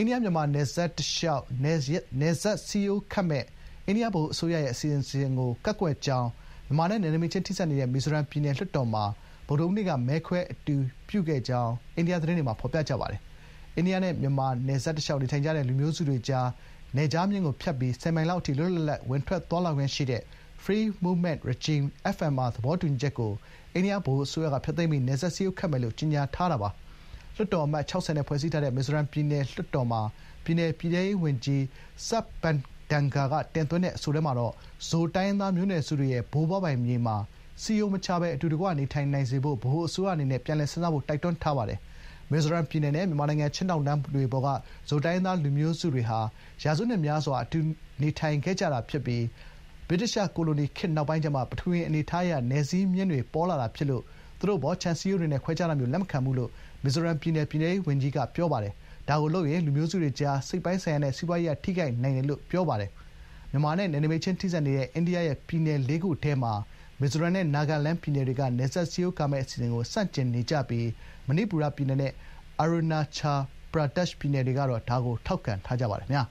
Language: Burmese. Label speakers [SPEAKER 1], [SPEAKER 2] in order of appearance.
[SPEAKER 1] အိန္ဒိယ-မြန်မာ နယ်စပ်တလျှောက် နယ်စပ်စည်းရိုးခတ်မယ့် အိန္ဒိယ ဗဟိုအစိုးရရဲ့ အစီအစဉ်ကို ကန့်ကွက်ကြောင်း မြန်မာနဲ့ နယ်နိမိတ်ချင်း ထိစပ်နေတဲ့ မီဇိုရမ်ပြည်နယ် လွှတ်တော်မှာ ဗုဒ္ဓဟူးနေ့က မဲခွဲအတည်ပြုခဲ့ကြောင်း အိန္ဒိယ သတင်းတွေမှာ ဖော်ပြကြပါတယ်။အိန္ဒိယနဲ့ မြန်မာ နယ်စပ်တလျှောက် နေထိုင်ကြတဲ့ လူမျိုးစုတွေကြား နယ်ခြားမျဉ်းကိုဖြတ်ပြီး ၁၀ မိုင်လောက်အထိ လွတ်လွတ်လပ်လပ် ဝင်ထွက်သွားလာခွင့်ရှိတဲ့ Free Movement Regime (FMR) သဘောတူညီချက်ကို အိန္ဒိယ ဗဟိုအစိုးရက ဖျက်သိမ်းပြီး နယ်စပ်စည်းရိုးခတ်မယ်လို့ ကြေညာထားတာပါ။ လွှတ်တော်အမတ် ၆၀ နဲ့ ဖွဲ့စည်းထားတဲ့ မီဇိုရမ်ပြည်နယ်လွှတ်တော်မှာ ပြည်နယ် ပြည်ထဲရေးဝန်ကြီး Sat Pangdanga ကတင်သွင်းတဲ့ အဆိုထဲမှာတော့ ဇို တိုင်းရင်းသားမျိုးနွယ်စုတွေရဲ့ ဘိုးဘွားပိုင်မြေမှာ စည်းရိုးမခြားဘဲ အတူတကွ နေထိုင်နိုင်စေဖို့ ဗဟိုအစိုးရအနေနဲ့ ပြန်လည်စဉ်းစားဖို့ တိုက်တွန်းထားပါတယ်။မီဇိုရမ်ပြည်နယ်နဲ့ မြန်မာနိုင်ငံ ချင်းတောင်တန်းတွေပေါ်က ဇိုတိုင်းရင်းသား လူမျိုးစုတွေဟာ ရာစုနှစ်များစွာ အတူနေထိုင်ခဲ့ကြတာဖြစ်ပြီး ဗြိတိသျှကိုလိုနီခေတ်နောက်ပိုင်းကျမှ ပထဝီဝင်အနေအထားအရ နယ်စည်းမျဉ်းတွေ ပေါ်လာတာဖြစ်လို့ သူတို့အပေါ် ခြံစည်းရိုးတွေနဲ့ ခွဲခြားတာမျိုး လက်မခံဘူး လို့ မီဇိုရမ်ပြည်နယ် ပြည်ထဲရေးဝန်ကြီးက ပြောပါတယ်။ဒါကိုလုပ်ရင် လူမျိုးစုတွေကြား စိတ်ပိုင်းဆိုင်ရာနဲ့ စီးပွားရေးအရ ထိခိုက်နိုင်တယ်လို့ ပြောပါတယ်။မြန်မာနဲ့ နယ်နိမိတ်ချင်း ထိစပ်နေတဲ့ အိန္ဒိယရဲ့ ပြည်နယ် လေးခုထဲမှာ မီဇိုရမ်နဲ့ နာဂလန်ပြည်နယ်တွေက နယ်စပ်စည်းရိုးကာမယ့် အစီအစဉ်ကို ဆန့်ကျင်နေကြပြီး မဏိပူရပြည်နယ်နဲ့ အာရူနာချယ် ပရာဒက်ရှ် ပြည်နယ်တွေကတော့ ဒါကို ထောက်ခံထားကြပါတယ်။